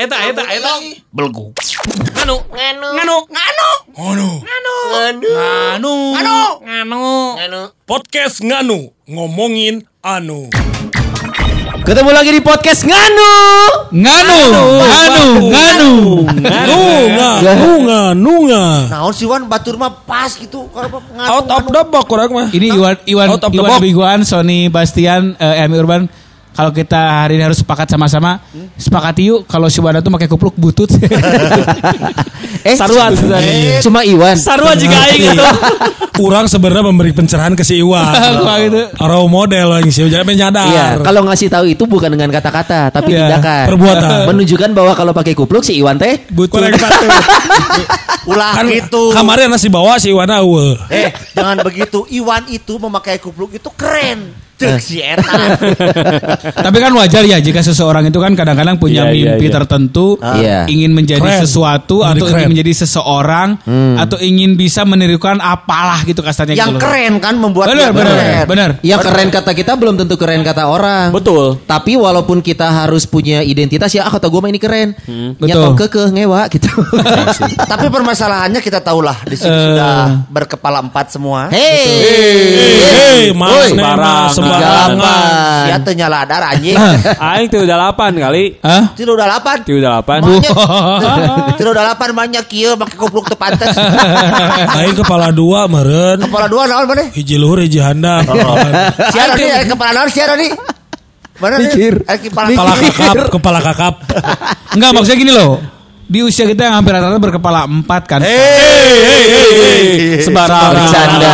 eta eta eta belgu nganu nganu nganu nganu nganu nganu nganu nganu nganu podcast nganu ngomongin anu Ketemu lagi di podcast Nganu. Nganu, nganu, nganu. nunga nunga nunga naon si Wan batur mah pas gitu nganu, out of the box kurang mah Ini Iwan Iwan Iwan. Biguan, Sony Bastian, eh, Emi Urban. Kalau kita hari ini harus sepakat sama-sama, sepakat yuk kalau si Wanda tuh pakai kupluk butut. Eh, Saruat. Cuma Iwan. Sarua juga aing gitu. kurang sebenarnya memberi pencerahan ke si Iwan gitu. role model yang sih jangan menyadar Iya, kalau ngasih tahu itu bukan dengan kata-kata, tapi Iya, tindakan. perbuatan. Menunjukkan bahwa kalau pakai kupluk si Iwan teh Kurang patut. ulah kan gitu kemarin nasi bawa si Iwan awe eh jangan begitu Iwan itu memakai kupluk itu keren Cek eh. si Eta. Tapi kan wajar ya jika seseorang itu kan kadang-kadang punya yeah, mimpi yeah. tertentu, ah. Iya. ingin menjadi Keren. sesuatu atau ingin menjadi seseorang hmm. atau ingin bisa menirukan apalah gitu kasarnya Yang gitu keren kan membuat Benar, Bener. benar, Bener. Ya Yang keren kata kita belum tentu keren kata orang. Betul. Tapi walaupun kita harus punya identitas ya ah, kata gue mah ini keren. Hmm. Nyatong Betul. Keke ngewa gitu. Tapi permasalahannya kita tahulah di sini eh. sudah berkepala empat semua. Hei. Hei, Mas Woi, Nema, semua 38. Ya teu nyala dar anjing. Aing tuh udah delapan kali. Hah? Teu udah delapan. Teu udah 8. Teu udah delapan banyak kieu make kupluk teu pantes. Aing kepala dua, meren. Kepala dua, nol maneh? Hiji luhur hiji handap. Siapa nih kepala nol, siapa nih? Mana nih? Kepala kakap, kepala kakap. Enggak maksudnya gini loh. Di usia kita yang hampir rata-rata berkepala empat kan. Sembarang. Bercanda.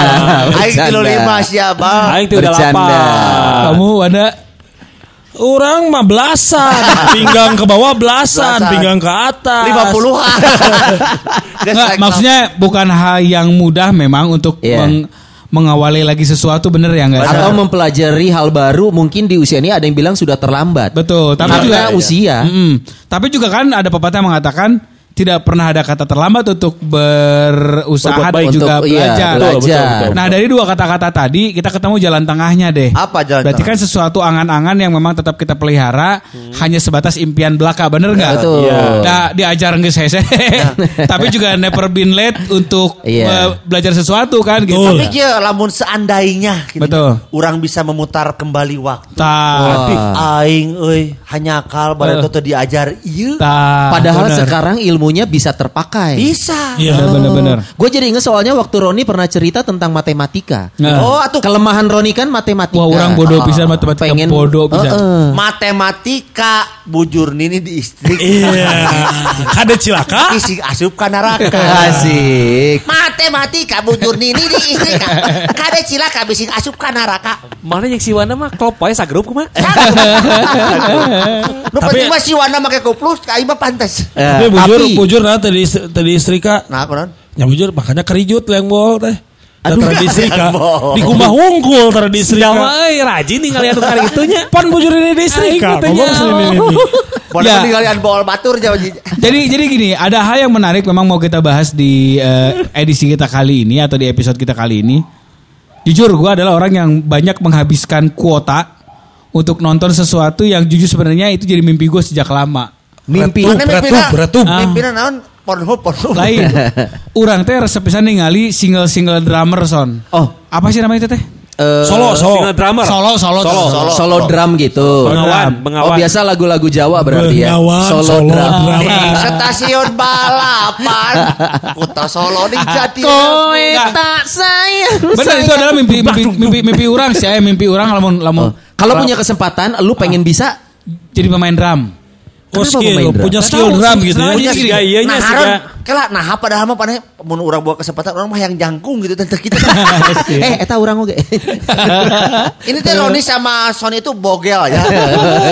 Aing kilo Bercanda. lima siapa? Aing tuh. 8. Kamu ada orang mah belasan pinggang ke bawah belasan, Belasan. pinggang ke atas Lima puluhan. Maksudnya bukan hal yang mudah memang untuk Iya. meng- mengawali lagi sesuatu bener ya enggak? Atau mempelajari hal baru mungkin di usia ini ada yang bilang sudah terlambat. Betul, tapi Karena juga usia. Mm-mm. Tapi juga kan ada pepatah yang mengatakan tidak pernah ada kata terlambat untuk berusaha Berbuat dan baik. juga Untuk- iya, belajar. belajar. Betul, betul, betul. Nah dari dua kata-kata tadi kita ketemu jalan tengahnya deh. Apa jalan Berarti tengah? kan sesuatu angan-angan yang memang tetap kita pelihara hanya sebatas impian belaka, bener nggak? Betul. Iya. Nah, diajar nggak saya, tapi juga never been late untuk Iya. eh, belajar sesuatu kan gitu. Betul. Tapi kia lamun seandainya gitu, Betul. orang bisa memutar kembali waktu. Tah, Aing euy hanya kal pada Eh. tuh diajar ieu. tah. Padahal bener. sekarang ilmunya bisa terpakai. Bisa. Iya. Bener-bener. Gue jadi inget soalnya waktu Roni pernah cerita tentang matematika. Nah. Oh, atuh Kelemahan Roni kan matematika. Wah, orang bodoh bisa matematika Pengen bodoh bisa. Heeh. matematika bujur nini di istri. iya kade cilaka Isi asup ka neraka. Asik. Matematika bujur nini di istri. Kade cilaka bising asup ka neraka. Mana yang si Wana mah klop wae sagrup kumaha? Nu Tapi- penting mah si Wanda make kuplus ka ieu mah pantes. Eh, tapi bujur tapi- bujur nah tadi tadi istri kak Nah, kunaon? Ya bujur makanya kerijut yang bol teh. Aduh, tradisi. Bol. Di kumah wungkul tradisi Siapa kak. euy rajin nih kalian tukar gitunya. Pan bujur ini di nyaho. ini. Boleh Ya. kalian bol batur jauh Jadi jadi gini, ada hal yang menarik memang mau kita bahas di eh, edisi kita kali ini atau di episode kita kali ini. Jujur gue adalah orang yang banyak menghabiskan kuota untuk nonton sesuatu yang jujur sebenarnya itu jadi mimpi gue sejak lama. Mimpi. Beretup, beretup, beretup. Ah. Naon? Pornhub, Pornhub. Lain, orang teh resep pisan ningali single-single drummer son. Oh. Apa sih namanya itu teh? Eh, Solo, solo. Single drummer. Solo, solo, Solo, solo. solo drum gitu. Bengawan, Oh bengawan. biasa lagu-lagu Jawa berarti ya. Bengawan, Solo, solo drum. drum. Stasiun balapan. Kota Solo di Jati. Kowe tak sayang. Benar itu adalah mimpi mimpi mimpi, mimpi orang sih, eh, mimpi orang lamun lamun Oh. Kalau punya kesempatan, lu pengen bisa jadi pemain drum. Oh, skill, punya skill drum gitu ya. Punya siga gini, iyanya Nah, siga. Haron, kela nah padahal mah paneh mun urang buat kesempatan orang mah yang jangkung gitu tentang kita. eh, eta orang oke. Ini teh Roni sama Sony itu bogel ya.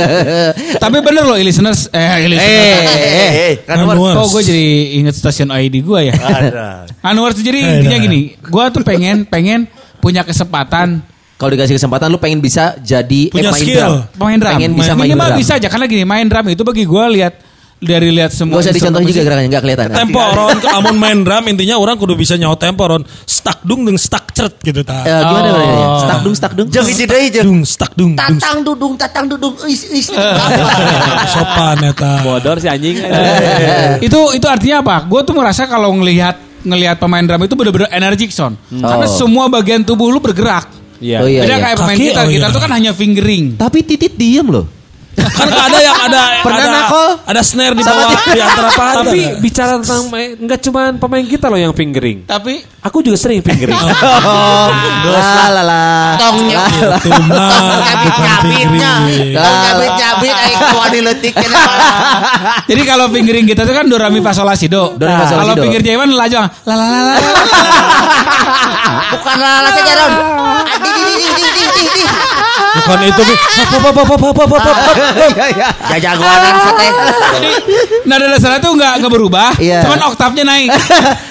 Tapi bener loh listeners eh listeners. Eh, eh, kan Anwar. Oh gue jadi inget stasiun ID gue ya. Anwar tuh jadi Eh, intinya gini, gue tuh pengen pengen punya kesempatan Kalau dikasih kesempatan lu pengen bisa jadi Punya eh, main skill. drum. main drum. Pengen bisa main Minimal drum. bisa aja karena gini main drum itu bagi gue lihat dari lihat semua. Gak usah dicontohin juga gerakannya nggak kelihatan. Tempo Ron, amun main drum intinya orang kudu bisa nyawa tempo Ron. Stuck dung dung stuck cert gitu ta. Eh, gimana Oh. namanya? Stuck dung stuck dung. Jeung hiji deui jeung Dung stuck dung tatang dudung tatang dudung eus eus. Sopan eta. Bodor si anjing. itu itu artinya apa? Gue tuh merasa kalau ngelihat ngelihat pemain drum itu bener-bener energik son. Karena Oh. semua bagian tubuh lu bergerak. Iya. Oh, iya, Beda iya. kayak pemain Kaki, kita, oh, kita iya. tuh kan hanya fingering. Tapi titit diem loh. Kan ada yang ada Pernah ada, nakol? ada snare di bawah di antara paha. Tapi bicara tentang main, enggak cuma pemain kita loh yang fingering. Tapi Aku juga sering fingering. Oh, la la la. Tongnya. fingering. Tong cabit-cabit aing kuat diletik kena. jadi kalau fingering kita tuh kan do ra mi fa sol la si do. Kalau finger Jaiwan lajang la la la la. Bukan lala saja Ron. Bukan itu. Ya jagoan sate. Nada dasarnya tuh nggak nggak berubah. Iya. Cuman oktavnya naik.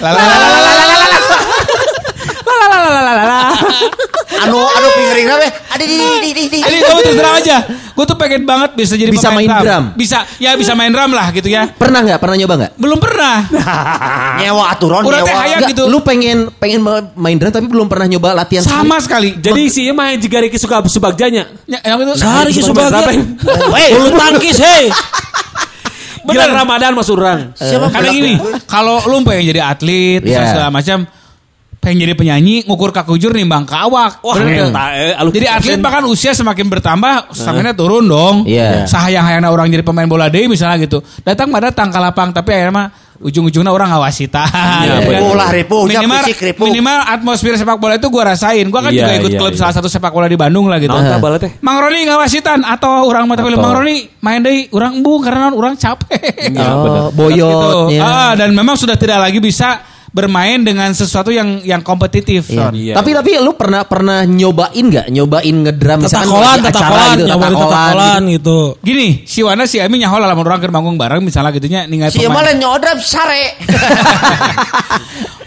Lala lala lala lala. Anu anu fingering we. Adi di di di di. Jadi kamu terus terang aja. Gue tuh pengen banget bisa jadi Bisa main drum. Bisa, ya bisa main drum lah gitu ya. Pernah nggak? Pernah nyoba nggak? Belum pernah. Nyewa aturan Urang teh nyewa. hayang gitu. Lu pengen pengen main drum tapi belum pernah nyoba latihan Sama sekali. Jadi si Ima yang jika Ricky suka subagjanya. Ya, yang itu Sehari sebagian. berapa Hei, bulu tangkis hei. Gila Ramadan mas orang. Siapa Karena belak- gini, kalau lu pengen jadi atlet, bisa segala macam, pengen jadi penyanyi, ngukur kakujur nimbang kawak. Wah, Bener eh, Jadi atlet bahkan usia semakin bertambah, stamina turun dong. Iya. Sahayang-hayangna orang jadi pemain bola deh misalnya gitu. Datang mah datang ke lapang, tapi akhirnya mah ujung-ujungnya orang ngawasitan. Iya, Ya kan? Ulah ripuh, nya minimal, ripuh. minimal atmosfer sepak bola itu gua rasain. Gua kan Iya, juga ikut iya, klub iya. salah satu sepak bola di Bandung lah gitu. Bala teh? Mang Roni ngawasitan atau orang mata pilih Mang Roni main deh orang embung karena orang capek. Oh, boyotnya. Gitu. Ah, dan memang sudah tidak lagi bisa bermain dengan sesuatu yang yang kompetitif. Iya. Iya. Tapi tapi lu pernah pernah nyobain nggak? Nyobain ngedrum misalkan Tatakolan, di acara tatakolan, gitu, nyawarin tatakolan gitu. gitu. Gini, si Wana si Ami nyaho lamun orang keur manggung bareng misalnya gitunya ningali Si Emal nyodap sare.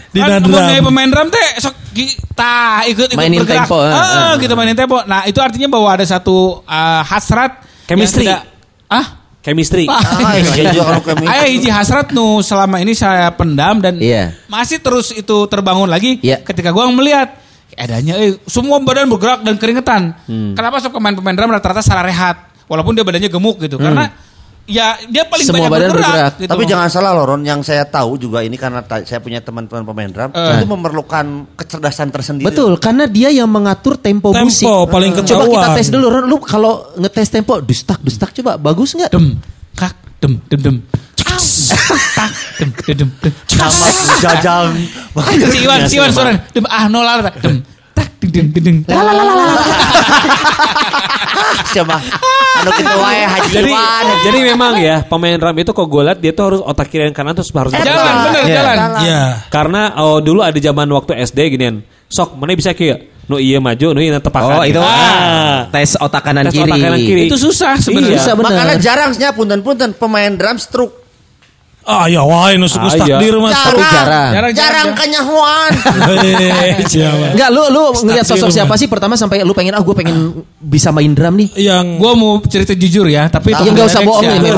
Di Kan kayak pemain drum teh sok kita ikut ikut Mainin bergerak. tempo, eh, Ah, eh. gitu mainin tempo. Nah, itu artinya bahwa ada satu ah, hasrat Chemistry. tidak- ah Chemistry. Ah, iya juga kalau kami. Aya hiji hasrat nu selama ini saya pendam dan Iya. masih terus itu terbangun lagi Iya. ketika gua melihat adanya eh semua badan bergerak dan keringetan. Hmm. Kenapa sok pemain pemain drum rata-rata salah rehat walaupun dia badannya gemuk gitu karena ya dia paling. Semua banyak badan bergerak, bergerak. gitu. Tapi jangan salah Loron, yang saya tahu juga ini karena ta- saya punya teman-teman pemain drum Eh. itu memerlukan kecerdasan tersendiri. Betul, karena dia yang mengatur tempo, Tempo, musik. paling Coba ketahuan. kita tes dulu, Ron. Lu kalau ngetes tempo, dustak, dustak coba, bagus nggak? dem kak dem dem dem tak dem dem dem dem Nama jajang. si Iwan si Iwan suara dem ah nolar dem tak ding ding ding ding la la la la la Siapa? Anu kitu wae Haji Jadi Iwan. jadi memang ya pemain drum itu kok gue liat dia tuh harus otak kiri dan kanan terus harus Eh, jalan bener Iya. jalan Iya. Karena oh, dulu ada zaman waktu SD ginian. Sok mana bisa kieu? Nu iya maju, nu iya tepakan. Oh, itu ah. tes otak kanan Tes kiri. otak kanan kiri. itu susah sebenarnya Iya. Susah bener. Makanya jarang sih punten-punten pemain drum stroke. Ah ya wae nu suku ah, iya. takdir mah tapi jarang. Jarang, jarang kenyahuan. Eh, enggak lu lu ngelihat sosok siapa sih pertama sampai lu pengen ah gue pengen bisa main drum nih. Yang gue mau cerita jujur ya, tapi ah, itu enggak ya usah bohong ya. Iya.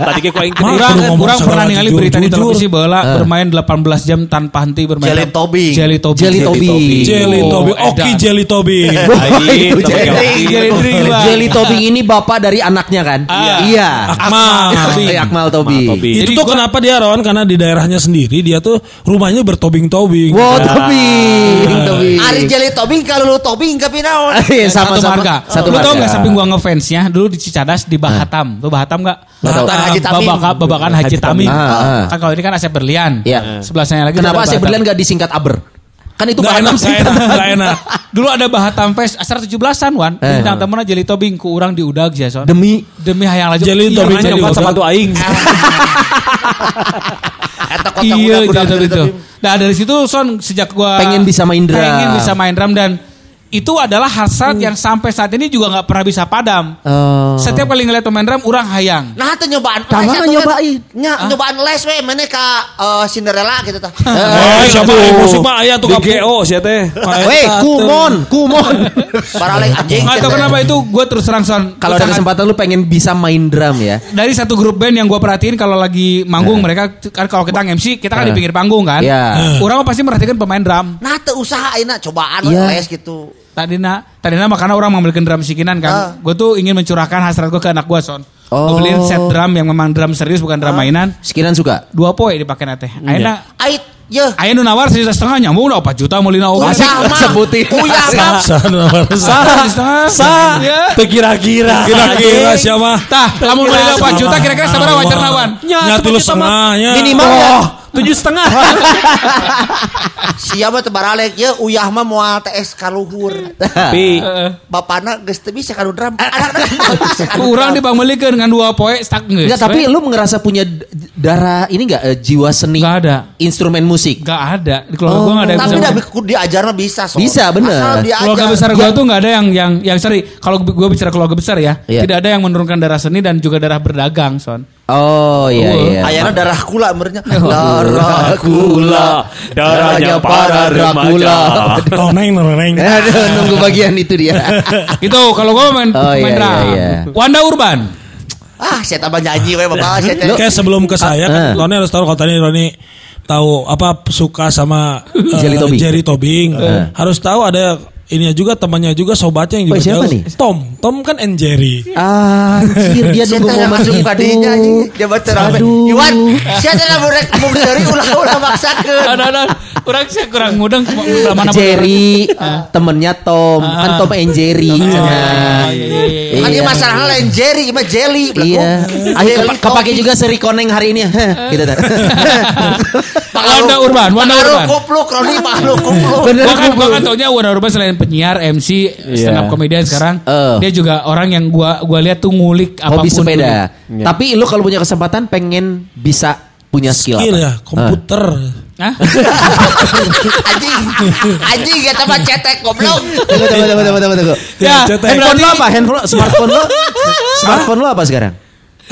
Tadi kurang kurang pernah ningali berita di televisi bahwa bermain 18 jam tanpa henti bermain. Jelly Tobi. Jelly Tobi. Jelly Tobi. Jelly Toby oh, eh, Oki Jelly Tobi. Jelly Tobi ini bapak dari anaknya kan? Iya. iya. Akmal. Akmal Tobi. Eh, itu tuh kenapa dia Ron? Karena di daerahnya sendiri dia tuh rumahnya bertobing-tobing. Wow, Tobing. Tobing. Ari jeli tobing kalau lu tobing tapi naon? Iya, satu sama-sama. marga. Satu Lu tau marga. nggak samping gua ngefansnya dulu di Cicadas di Bahatam. Tuh Bahatam nggak? Nggak tahu. Haji Tamim. Babaka- Babakan Haji Haji Tamim. Tamim. Ah, ah. Kan kalau ini kan Asep Berlian. Iya. Sebelahnya lagi Kenapa Bahatam. berlian gak disingkat Aber? Kan itu Gak bahan enak, sih. gak enak, gak enak. Dulu ada Bahatam Fest asal 17-an wan. Eh. Bintang temennya jeli tobing ku urang di udag ya son. Demi Demi hayang laju. Jeli Iya, tobing makanya jadi udag. sepatu aing. Eta kota Iya, gitu. tebing. Nah dari situ son sejak gua Pengen bisa main drum. pengen bisa main drum dan itu adalah hasrat yang sampai saat ini juga nggak pernah bisa padam. Oh. Setiap kali ngeliat pemain drum, orang hayang. Nah, itu nyobaan mana atuh, nyobain? Nya, nyobaan les we mana ka eh, Cinderella gitu tah. Oh, siapa yang musik mah aya tuh BGO sih teh. Weh, kumon, kumon. Baralek anjing. Nggak tahu gitu. kenapa itu gue terus terang son. Kalau ada kesempatan lu pengen bisa main drum ya. dari satu grup band yang gue perhatiin kalau lagi manggung mereka kan kalau kita MC kita kan di Eh. pinggir panggung kan. Iya. Orang pasti merhatikan pemain drum. Nah, teu usaha ayeuna cobaan Iya. les gitu. Tadi na, tadi na makanya orang membelikan drum sikinan kan. Ah. Gue tuh ingin mencurahkan hasrat gue ke anak gue son. Oh. Gue beliin set drum yang memang drum serius bukan drum mainan. Sekian suka. Dua poe dipakai nate. Ayeuna Ait, ye. Ayo nu nawar sejuta setengah nyambung udah 4 juta mau lina obat. Uyah mah. sebutin. Uyah mah. Sana Sah, setengah. Sa, Ya. kira-kira. Kira-kira siapa? Tah, lamun beli 4 juta kira-kira sabar wajar nawan. Nya tuh setengahnya. Minimal ya. Tujuh setengah. Siapa teu baralek ye uyah mah moal TS kaluhur. Tapi Bapana geus teu bisa kanu drum. Kurang drum. dibangunikeun dengan dua poe stuck geus. Enggak, tapi lu ngerasa punya darah ini enggak eh, jiwa seni? Nggak ada. Instrumen musik. Enggak ada. Di keluarga gua enggak ada yang Tapi bisa. dah diajar mah bisa. Bisa, bener. Diajar. Keluarga besar gua tuh enggak ada yang yang yang sorry, kalau gua bicara keluarga besar ya, Iya. tidak ada yang menurunkan darah seni dan juga darah berdagang, son. Oh iya iya. Ayana darah kula merenya. darah kula, darahnya para remaja. Toneng, toneng. Aduh, nunggu bagian itu dia. Itu kalau gua main Oh, main iya, drum. iya, iya. Wanda Urban. Ah, saya tambah nyanyi we Bapak. Kayak sebelum ke saya, Ah. kan, Roni harus tahu kalau tadi Roni tahu apa suka sama eh, Jelly Tobing. Jerry Tobing. Harus tahu ada ininya juga temannya juga sobatnya yang Oh, juga siapa jauh. nih? Tom, Tom kan and Jerry. Anjir, dia momen langsung itu. kadinya anjing. Dia baca rame. Iwan, saya teh lamun rek mung dari ulah-ulah maksakeun. Ada ada. Kurang sih kurang mudeng mana Jerry, temennya Tom, kan Tom and Jerry. Nah, Kan ieu masalahnya lain Jerry, mah jelly. Iya. Ayo kepa- kepake juga seri koneng hari ini. Gitu dah. Wanda Urban, Wanda Urban. Kupluk, Roni makhluk kupluk. Bener gua kan taunya Wanda Urban selain penyiar, MC, stand up comedian sekarang, Eh. dia juga orang yang gua gua lihat tuh ngulik apa pun. Hobi sepeda. dulu. Tapi lu kalau punya kesempatan pengen bisa punya skill, Skill apa? ya, komputer. Hah? Anjing. Anjing kita mah cetek goblok. Tunggu, tunggu, tunggu, tunggu, tunggu, tunggu. Ya, handphone lu apa? Handphone smartphone lu? Smartphone lu apa sekarang?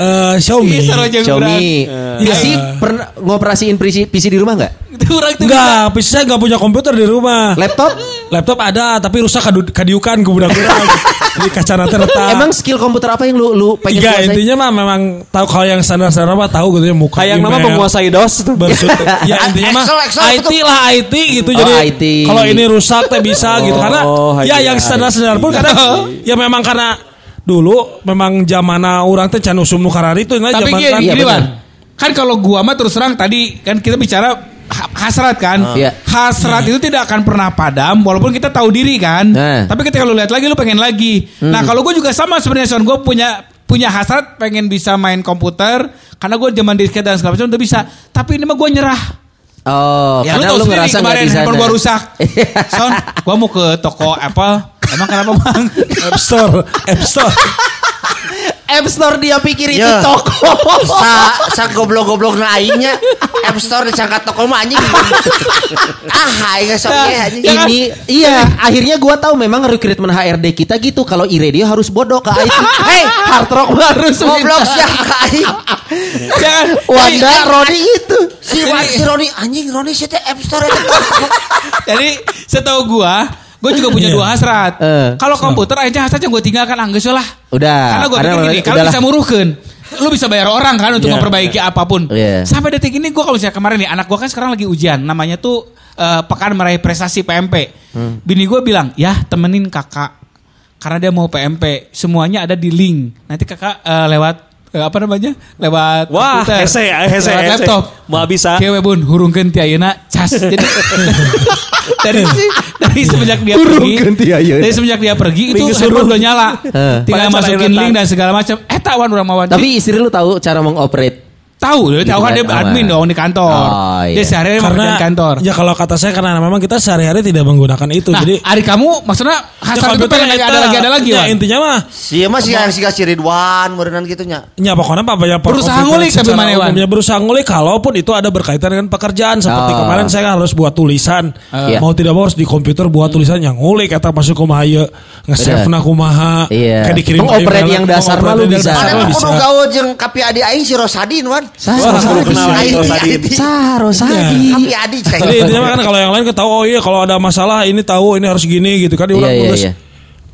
Eh, Xiaomi. Aja Xiaomi. Iya. PC pernah ngoperasiin PC, PC di rumah nggak? Itu orang tuh Enggak, PC saya enggak punya komputer di rumah. Laptop? Laptop ada tapi rusak kadu, kadiukan ke budak-budak. Jadi kaca nanti retak. Emang skill komputer apa yang lu lu pengen Tiga kuasain? intinya mah memang tahu kalau yang standar-standar mah tahu gitu ya muka. Kayak nama penguasai DOS tuh. bersut- ya intinya mah IT lah IT gitu Oh, jadi IT. kalau ini rusak teh bisa gitu karena Oh, ya iya, yang standar-standar pun kadang ya memang karena dulu memang zamana orang teh can usum nu karari itu nah Tapi gini, kan Iya, gini benar. Wan. Kan kalau gua mah terus terang tadi kan kita bicara ha- hasrat kan. Iya. Hasrat itu tidak akan pernah padam walaupun kita tahu diri kan. Nah. Tapi ketika lu lihat lagi lu pengen lagi. Nah, kalau gua juga sama sebenarnya Son, gua punya punya hasrat pengen bisa main komputer karena gua zaman disket dan segala macam udah bisa. Tapi ini mah gua nyerah. Oh, Ya, karena tahu lu sendiri ngerasa nggak kemarin handphone gua rusak. Son, gua mau ke toko Apple. Emang kenapa bang? App Store, App Store. App Store dia pikir itu Ya. toko. Sa sa goblok-goblok na aingnya. App Store disangka toko mah anjing. ah, aing sok ge anjing. Ini iya, akhirnya gua tahu memang rekrutmen HRD kita gitu kalau i-radio harus bodoh ke IT. Hei, hard rock harus Goblok ka aing. Jangan. Wanda Roni itu. Si Wan, si Roni anjing Roni sih teh App Store. Jadi setahu gua, gua juga punya Iya. dua hasrat. Eh. Kalau komputer aja hasrat yang gua tinggalkan anggeus lah. Udah. Karena Karena pikir gini, kalau bisa muruhkan, lu bisa bayar orang kan untuk Iya. memperbaiki apa pun. Iya. Sampai detik ini gua kalau misalnya kemarin nih anak gua kan sekarang lagi ujian, namanya tuh eh, pekan meraih prestasi PMP. Hmm. Bini gua bilang, "Ya, temenin kakak." Karena dia mau PMP, semuanya ada di link. Nanti kakak eh, lewat apa namanya? Lewat Wah, komputer, hese, hese, lewat hese. laptop. Mau bisa. Kewe bun, hurungkeun ti ayeuna cas. Jadi dari dari semenjak dia pergi, Hurungkeun ti ayeuna. dari semenjak dia pergi itu handphone suruh. udah nyala. Eh. Tinggal masukin link retak. dan segala macam. Eh tawan urang mawan. Tapi istri lu tahu cara mengoperate Tahu, dia tahu kan dia Gitu kan, admin oh, dong di kantor. Oh, iya. Dia sehari-hari Karena di kantor. ya kalau kata saya karena memang kita sehari-hari tidak menggunakan itu. Nah, jadi hari kamu maksudnya hasrat itu pengen lagi ada lagi ada lagi ya, intinya mah Si mah si si si Ridwan meureunnan gitu nya. Ya pokoknya apa ya Berusaha ngulik tapi mana, Wan? Ya berusaha ngulik kalaupun itu ada berkaitan dengan pekerjaan seperti Oh. kemarin saya harus buat tulisan. Iya. Mau tidak mau harus di komputer buat tulisan yang ngulik kata masuk kumaha ieu nge-save na kumaha. Iya. Kayak dikirim yang dasar mah lu pengoperate yang bisa. dasar Mana mah kudu gawe jeung kapi adi aing si Rosadin wan. Sah, Wah, sah, kudu kenal Aing itu ti tadi. adi. Jadi intinya kan kalau yang lain kan tahu oh iya kalau ada masalah ini tahu ini harus gini gitu kan Iya, iya, terus iya.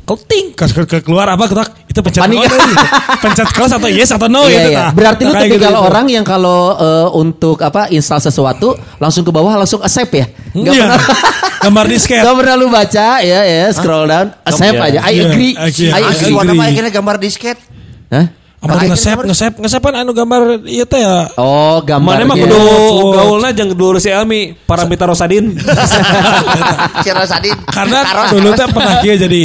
Kelting ke, ke, ke- keluar apa ketak itu pencet Panik. oh, ini. pencet close atau yes atau no Iya, gitu iya. tah. Berarti lu tipikal gitu-gitu. orang yang kalau eh, untuk apa install sesuatu langsung ke bawah langsung accept ya. Gak Iya. pernah. Gambar disket. Gak pernah lu baca ya ya scroll down accept Iya. aja. I Iya, agree. iya. I agree. warna akhirnya gambar disket. Hah? Apa nge-save, akhirnya nge-save, nge-save kan anu gambar iya teh ya. Oh, gambar. Mana mah gitu. kudu gaulna jeung dulu si Elmi paramita Rosadin. Si Rosadin. Karena dulu teh pernah kieu jadi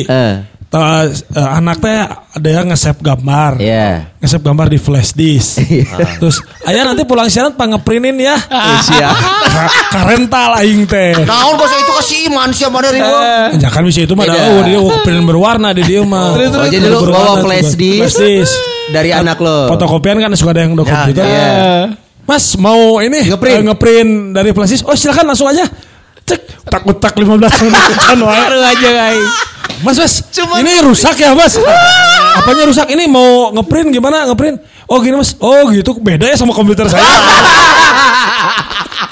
Eh, eh, anak teh ada yang nge-save gambar. Iya. Nge-save gambar di flash disk. Terus ayah nanti pulang siaran pangeprintin ya. Ka- Karental aing teh. Naon bos itu kasih iman sih mana ribu. Ya kan bisa itu mah oh, dia print berwarna di dia mah. Oh, jadi lu bawa flash disk Dari anak lo. Fotokopian kan suka ada yang udah komputer. iya. Mas mau ini Ngeprint. eh, ngeprint dari flash disk. Oh silakan langsung aja. Cek tak utak 15 menit kan wae. Baru aja guys. Mas mas ini rusak ya mas. Apanya rusak ini mau ngeprint gimana ngeprint? Oh gini mas. Oh gitu beda ya sama komputer saya.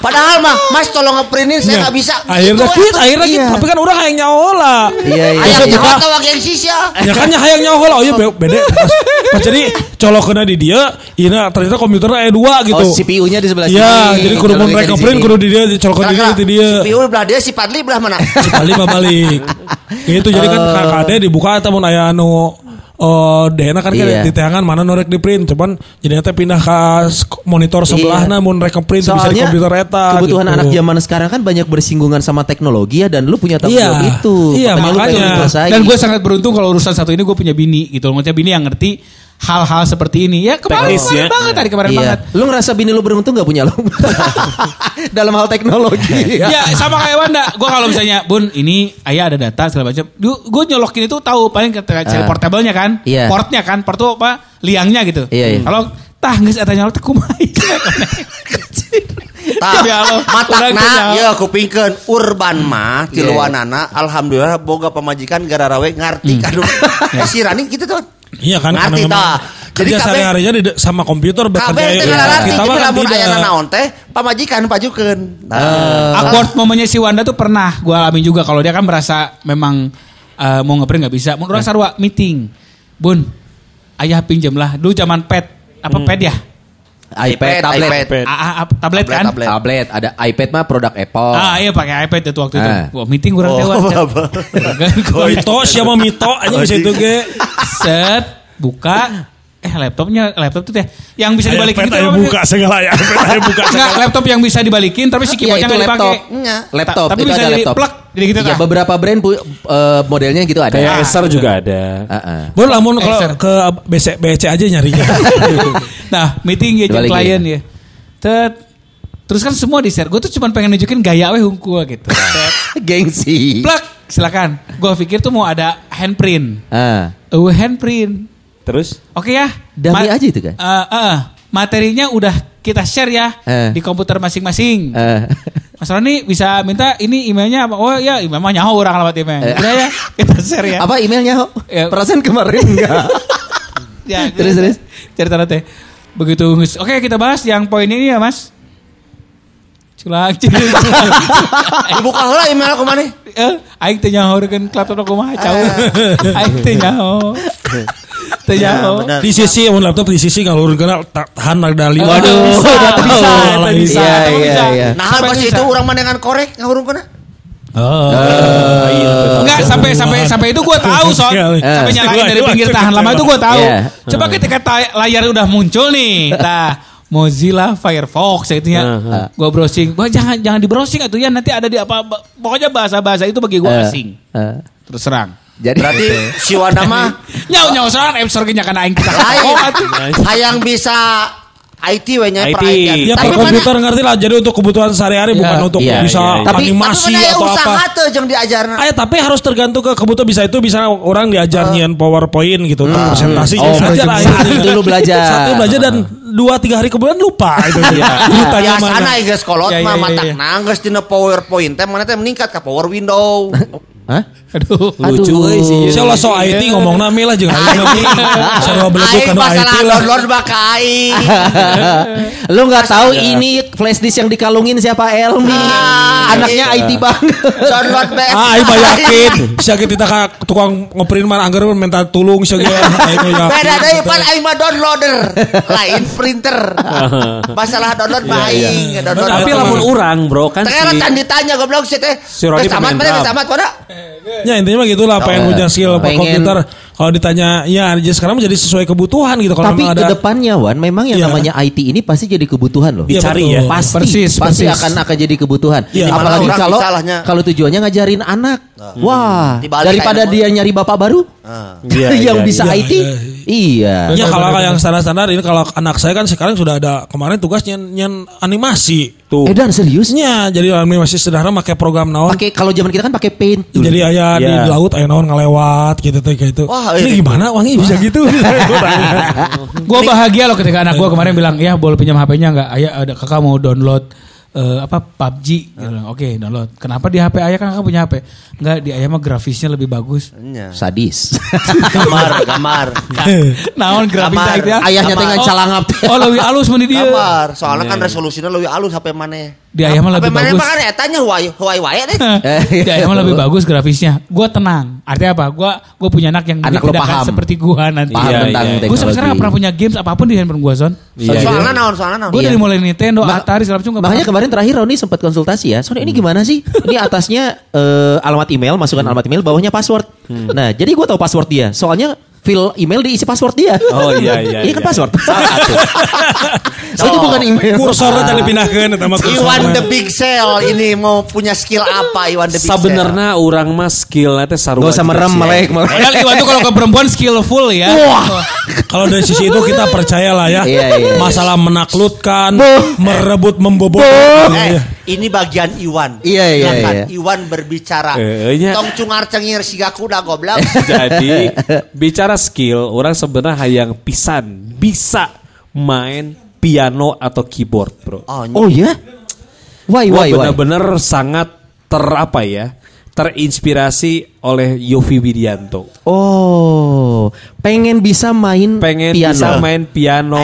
Padahal mah Mas tolong ngeprintin saya nggak bisa. Akhirnya Gitu, kit, atuh. akhirnya kit. Iya. Tapi kan orang kayak nyawa lah. Iya, iya. Nyawa buka- tawa gengsi ya. ya kan hayang nyawa lah oh iya be- beda pas, jadi colok kena di dia ina ternyata komputernya ada dua gitu Oh, CPU-nya di sebelah sini. Iya, jadi kudu mau mereka print kudu di dia colok di dia di dia Si Piu belah dia si Padli belah mana? balik mah balik gitu jadi kan Oh. KKD dibuka atau mau aya anu Oh, Dena kan Iya. kan di tangan mana norek di print, cuman jadi teh pindah ke monitor sebelah nah mun rek print bisa di Soalnya komputer eta. kebutuhan gitu. anak zaman sekarang kan banyak bersinggungan sama teknologi ya dan lu punya tanggung Iya. jawab itu. Iya, makanya. Dan gue sangat beruntung kalau urusan satu ini gue punya bini gitu. Maksudnya bini yang ngerti hal-hal seperti ini. Ya kemarin, Teknis, kemarin ya. banget tadi kemarin Iya. banget. Lu ngerasa bini lu beruntung gak punya lu? Dalam hal teknologi. Ya sama kayak Wanda. Gue kalau misalnya Bun ini ayah ada data segala macam. Gue nyolokin itu tahu paling ketika cari Ah. portable-nya kan. Iya. Portnya kan. Port tuh apa? Liangnya gitu. Iya, iya. Kalau tah nggak ada nyolot kumaha. Tah, Demi Allah. Orang matakna ya kupingkeun urban mah tiluanana alhamdulillah boga pamajikan gara rawe ngarti kadu. Si Rani gitu tuh. Iya kan Ngerti tah. Jadi kerja kabeh- sehari-harinya di, sama komputer bekerja Kabeh ya, ngalarti kita jadi mah kan lamun tidak. aya naon teh pamajikan pajukeun. Nah, Eh, Awkward momennya si Wanda tuh pernah gue alami juga kalau dia kan merasa memang eh, mau ngeprint nggak bisa. Menurut orang sarwa meeting, Bun, ayah pinjam lah. Dulu zaman pet apa pet ya? iPad, tablet. iPad. A- a- a- tablet kan? Tablet. Tablet, ada iPad mah produk Apple. Ah iya pakai iPad itu waktu itu. Ah. Wah meeting kurang Oh, lewat. apa? Oh, Mito siapa Mito aja bisa itu ge. Set buka eh laptopnya laptop tuh teh yang bisa dibalikin pet, itu buka segala ya. Pet, aya buka Enggak, segala. laptop yang bisa dibalikin tapi si Iya, keyboardnya nggak dipakai. laptop. Nya. Laptop, tapi itu bisa ada jadi laptop. plug, jadi gitu tah. beberapa brand pu- eh, modelnya gitu ada. Kayak Acer juga ada. Heeh. Bon lamun kalau ke BC BC aja nyarinya. Nah, meeting ya klien ya. Tet. Terus kan semua di share. Gue tuh cuma pengen nunjukin gaya weh hungkul gitu. Gengsi. Plak, silakan. Gue pikir tuh mau ada handprint. Ah. Oh, handprint. Terus Oke ya. Dummy aja itu kan? Eh, eh, materinya udah kita share ya Eh. di komputer masing-masing. Eh. Mas Roni bisa minta ini emailnya apa? Oh ya, email mah nyaho orang lewat email. Eh. Udah ya, kita share ya. Apa emailnya? Ya. Perasaan kemarin enggak. Ya, Terus, terus. Cerita nanti. Begitu Oke, kita bahas yang poin ini ya, Mas. Culang, culang. Dibuka heula email aku mana? Eh, aing teh nyaho kan laptop aku mah cau. Aing teh nyaho. Teh nyaho. di sisi mun laptop di sisi kalau kena ta- tahan ada lima. Waduh, bisa, bisa, Oh. Iya, iya, iya. Nah, pas itu orang manengan korek ngahurung kana. Oh. Enggak sampai sampai sampai itu gue tahu soal sampai Eh. nyalain dari pinggir tahan lama itu gue tahu. Iya. Coba ketika layar udah muncul nih, nah Mozilla Firefox ya itu ya. Heeh. Gue browsing, wah jangan jangan di browsing atau ya nanti ada di apa pokoknya bahasa-bahasa itu bagi gue Eh, asing. eh. Terus serang. Jadi Berarti si Wanda mah Nyau nyau serang App Store nya kan aing kita. lain. Hayang bisa IT we nya IT. Ya Tapi mana komputer ngerti lah. Jadi untuk kebutuhan sehari-hari bukan Iya. untuk Iya, bisa iya. tapi animasi mana aya atau usaha apa. teu jeung diajarna. Ay, tapi harus tergantung ke kebutuhan bisa itu bisa orang diajar nyian PowerPoint gitu untuk presentasi Oh, saja lah saat akhirnya. itu lu belajar. Satu belajar dan dua tiga hari kemudian lupa itu dia. Ditanya mana. Biasana geus kolot Ya, ya, mah ya, matak ya. nanggeus dina PowerPoint teh mana teh meningkat ka Power Window. Hah? Aduh. Lucu euy sih. Insya Allah so IT ngomong nami lah jangan aing Sarua beleguk kana IT lah. download mah ka aing. Lu nggak tahu ini flash disk yang dikalungin siapa Elmi? Ah, Anaknya iya. IT banget. Download BF. Ah, aing mah yakin. Sakit kita ka tukang ngeprint mana anggar minta tulung sia ge. Mah. Beda deui pan aing mah downloader, lain printer. Masalah download mah aing, download. Tapi lamun orang bro kan si can ditanya goblok sih teh. Si Rodi Geus tamat pemain mana? Tamat mana? Ya intinya mah gitulah pengen punya skill apa Pengen. komputer. Kalau ditanya ya jadi sekarang menjadi sesuai kebutuhan gitu kalau Tapi ada depannya Wan, memang yang Iya. namanya IT ini pasti jadi kebutuhan loh. Iya, Dicari betul. ya. Pasti, Persis, pasti persis. akan akan jadi kebutuhan. Iya, Apalagi kalau salahnya. kalau tujuannya ngajarin anak. Wah, Dibalik daripada kayak dia nyari bapak baru Iya, yang iya, bisa iya, IT. iya, Iya. Ya kalau yang standar-standar ini kalau anak saya kan sekarang sudah ada kemarin tugas nyen, animasi. tuh. Eh dan seriusnya. Nya jadi animasi sederhana pakai program naon. Pakai kalau zaman kita kan pakai paint. dulu. Jadi ayah di Iya. laut ayah naon ngelewat gitu teh kayak itu. Wah, ini gimana wangi bisa gitu? Gue bahagia loh ketika anak gue kemarin bilang, ya boleh pinjam HP-nya nggak? Ayah ada kakak mau download eh, apa PUBG. Bilang, Oke download. Kenapa di HP ayah kan kakak punya HP? Enggak di ayah mah grafisnya lebih bagus. Nya. Sadis. Naon grafisnya Kamar. itu ya? Ayahnya teh Gambar. calangap. Oh lebih halus meni dia. Gambar. Soalnya kan resolusinya lebih halus HP mana? Di ayah mah lebih bagus. mah kan etanya Huawei Huawei wae deh. Di ayah mah lebih bagus grafisnya. Gue tenang. Artinya apa? Gue gue punya anak yang Anak tidak akan paham. seperti gue nanti. Paham Iya, tentang iya. teknologi. Gue sampai sekarang gak pernah punya games apa pun di handphone gue Son. Iya, Soalnya naon, soalnya naon. Gue Iya. dari mulai Nintendo, Ma- Atari segala macam Makanya kemarin terakhir Roni sempat konsultasi ya. Soalnya ini gimana sih? Ini atasnya eh, alamat email, masukkan alamat email, bawahnya password. Nah, jadi gue tahu password dia. Soalnya file email diisi password dia. Oh, iya, iya, Ini kan iya. password. Salah satu. So, itu bukan email. Kursornya tadi mah kursorna. Iwan the Big Cell ini mau punya skill apa Iwan the Big Cell? Sebenarnya orang mah skillnya teh sarua. Gak usah juga merem sih. melek. melek. Padahal Iwan tuh kalau ke perempuan skillful ya. Kalau dari sisi itu kita percaya lah ya. Iya, iya. Masalah menaklukkan, merebut, membobol. Eh, Iya. Ini bagian Iwan. Iya, iya, iya. Iwan berbicara. Eh, iya. Tong cungar cengir siga kuda goblok. Jadi bicara skill, orang sebenarnya yang pisan bisa main piano atau keyboard, bro. Oh, Oh ya? Why, Wah why, why? benar-benar sangat ter apa ya? Terinspirasi oleh Yofi Widianto. Oh, pengen bisa main Pengen piano. bisa main piano,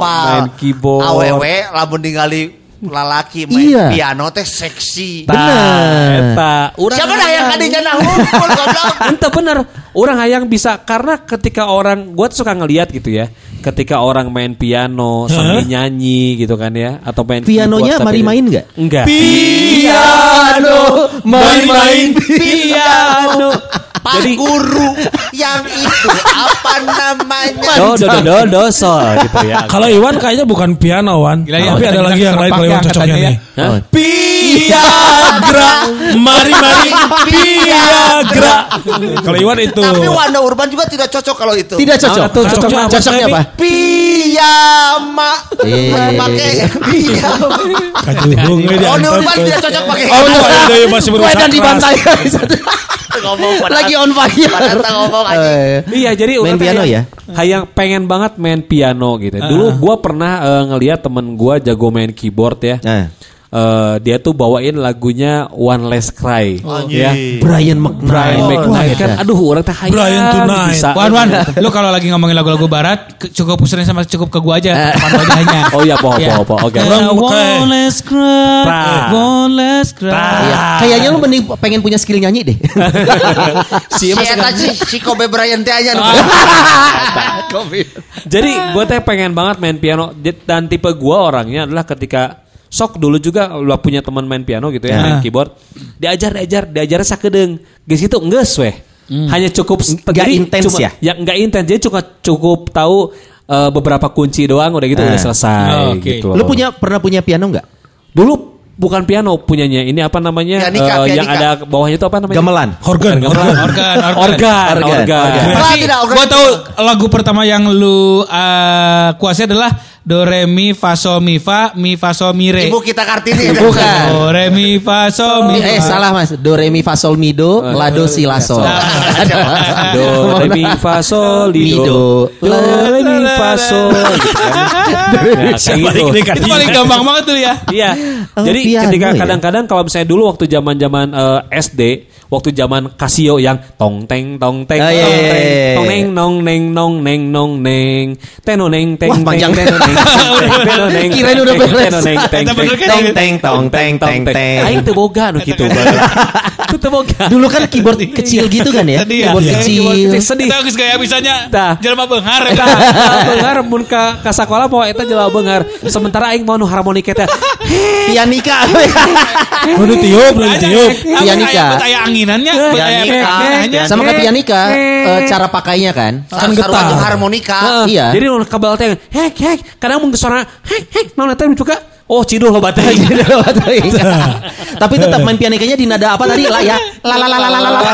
main keyboard. Awewe lamun ningali lalaki main Iya. piano teh seksi. Bener. Eta, urang Siapa dah yang kadinya nah goblok. Ente bener Orang hayang bisa Karena ketika orang Gue tuh suka ngeliat gitu ya Ketika orang main piano Sambil nyanyi gitu kan ya Atau main Pianonya mari main nggak? Enggak Piano, main-main piano Pak guru yang itu apa namanya? Do do do do do sol gitu ya Kalau Iwan kayaknya bukan piano Wan. Gila, ya, Tapi ada lagi yang lain kalau Iwan cocoknya ya. nih. Hah? Piagra, mari mari Piagra. Kalau Iwan itu. Tapi Wanda Urban juga tidak cocok kalau itu. Tidak cocok. Ah, tuh, cocoknya apa, Cocoknya apa? Piyama. Eh. Pakai piyama. Kajuhung we Wanda. Urban tidak cocok pakai. Oh, enggak, ada yang masih berusaha keras. dibantai. Lagi on fire. Pada tak ngomong aja. Eh, Iya jadi Main orang piano hayang- ya? Hayang pengen banget main piano gitu. Dulu gua pernah eh, ngeliat temen gua jago main keyboard ya. Nah. Eh, dia tuh bawain lagunya One Less Cry. ya. Brian McKnight. Brian Oh, McKnight kan. iya. Aduh orang teh hayang Brian Tonight. bisa. Wan Wan, lu kalau lagi ngomongin lagu-lagu barat, cukup usulin sama cukup ke gua aja, depan wajahnya. Oh iya, po, Iya. po, po, oke. Eh, Orang One less cry, Pra. one less cry. Iya. Kayaknya lu mending pengen punya skill nyanyi deh. Si eta si, si Kobe Bryant teh aja. Jadi gue teh pengen banget main piano dan tipe gue orangnya adalah ketika sok dulu juga udah punya teman main piano gitu ya, Ya. main keyboard. Diajar diajar diajar sakedeng. Geus gitu geus weh. Hanya cukup Nggak jadi intens cuma- ya? Ya enggak intens. Jadi cukup cukup tahu eh, beberapa kunci doang udah gitu Ah. udah selesai Oh, oke. gitu. lu punya pernah punya piano nggak? dulu bukan piano punyanya. Ini apa namanya? Pianika, Eh, yang pianika. ada bawahnya itu apa namanya? Gamelan. Organ, organ. Organ, organ. Organ, organ. Organ. organ. Organ Gua tahu lagu pertama yang lu uh, kuasai adalah do re mi fa sol mi fa mi fa sol mi re. Ibu kita Kartini. Bukan. Do re mi fa sol mi. Eh fa. salah mas, do re mi fa sol mi do, la do si la sol. Do re mi fa sol Mi, do. do. Do re mi fa sol gitu kan. Nah, gitu. deh Itu paling gampang banget tuh ya. Iya. Oh, Jadi piano ketika ya? kadang-kadang kalau misalnya dulu waktu zaman-zaman eh, SD, waktu zaman Casio yang tong teng tong teng Oh, iya, tong iya, teng iya. tong neng nong neng nong neng nong neng teno neng teng teng, teno neng teno neng Kirain udah teng, beres. teno neng teng Eta bener teng kan? Teng teng tong teng teng teng. Aing teu boga nu kitu Itu teu boga. Dulu kan keyboard kecil gitu kan ya? Ya. Keyboard kecil. Sedih. Kita geus gaya bisanya. Tah. Jelema beunghar. Eta beunghar mun ka ka sakola poe eta jela beunghar. Sementara aing mau nu harmonika teh. Pianika. Udah tiup, udah tiup. Pianika. Anginannya, Pianika. efek-efeknya. Sama kayak pianika, eh, cara pakainya kan? Kan getar. harmonika. Iya. Jadi kabel teh hek hek kadang mun suara hek hek naon eta juga oh ciduh lo bateu. Tapi tetap main pianikanya di nada apa tadi? La ya. La la la la la la. la.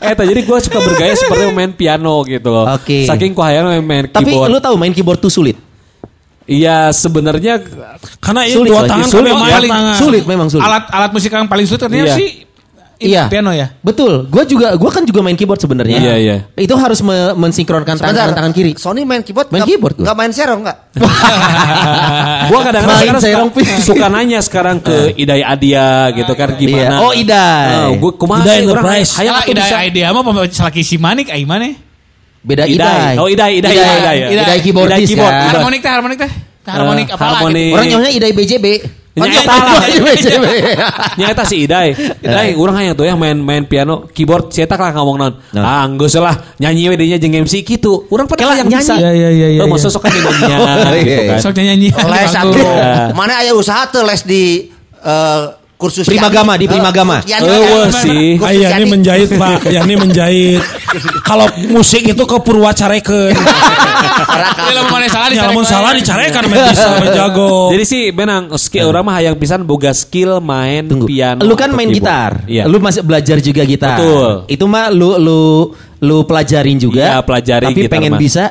Eta jadi gue suka bergaya seperti main piano gitu loh. Oke. Saking ku hayang main Tapi keyboard. lu tahu main keyboard tuh sulit. Iya sebenarnya Karena ini Sulit, dua tangan Sulit, paling- tangan. Sulit memang sulit. Alat alat musik yang paling sulit ternyata Iya. sih Iya. piano ya. Betul. Gua juga gua kan juga main keyboard sebenarnya. Iya, iya. Itu harus me- mensinkronkan tangan tangan kiri. Sony main keyboard. Main nggak- keyboard gua. Nggak main serong nggak? Gua kadang-kadang sekarang serong, suka, suka nanya sekarang ke Idai Adia gitu kan gimana. Iya. Oh, Idai. gue kumaha Idai orang Enterprise. hayang ide bisa. ide mah pemain selaki si manik ai mana? Beda Idai. idai. Oh, Idai, Idai, Idai, Idai, ya. Idai keyboardis Idai keyboard. ya. Harmonik teh harmonik teh. Harmonik Eh, apa lagi? harmonik. Orang nyonya idai BJB. Ya, Mantap. eta lah. Idai BJB. Nya eta si Idai. Idai urang hayang tuh ya main main piano, keyboard cetak lah ngomong non. Nah. Ah, geus lah nyanyi we dinya jeung MC kitu. Urang pada hayang nyanyi. bisa. Iya, iya, iya, iya, Oh, iya. masa sok iya, iya. kan. Sok nyanyi. Les atuh. Iya. Mana aya usaha tuh les di eh, kursus Primagama, Yani. di Primagama. Eh, wah Yani. sih. Ah, iya, ini menjahit Pak. Ya ini menjahit. Kalau musik itu ke Purwacarekeun. Dia lamun mana salah Ya lamun salah dicarekan main jago. Jadi sih benang skill orang mah hayang pisan boga skill main Tunggu. piano. Lu kan main gitar. Iya. Lu masih belajar juga gitar. Betul. Itu mah lu lu lu pelajarin juga. Iya, pelajari Tapi gitar pengen mah. bisa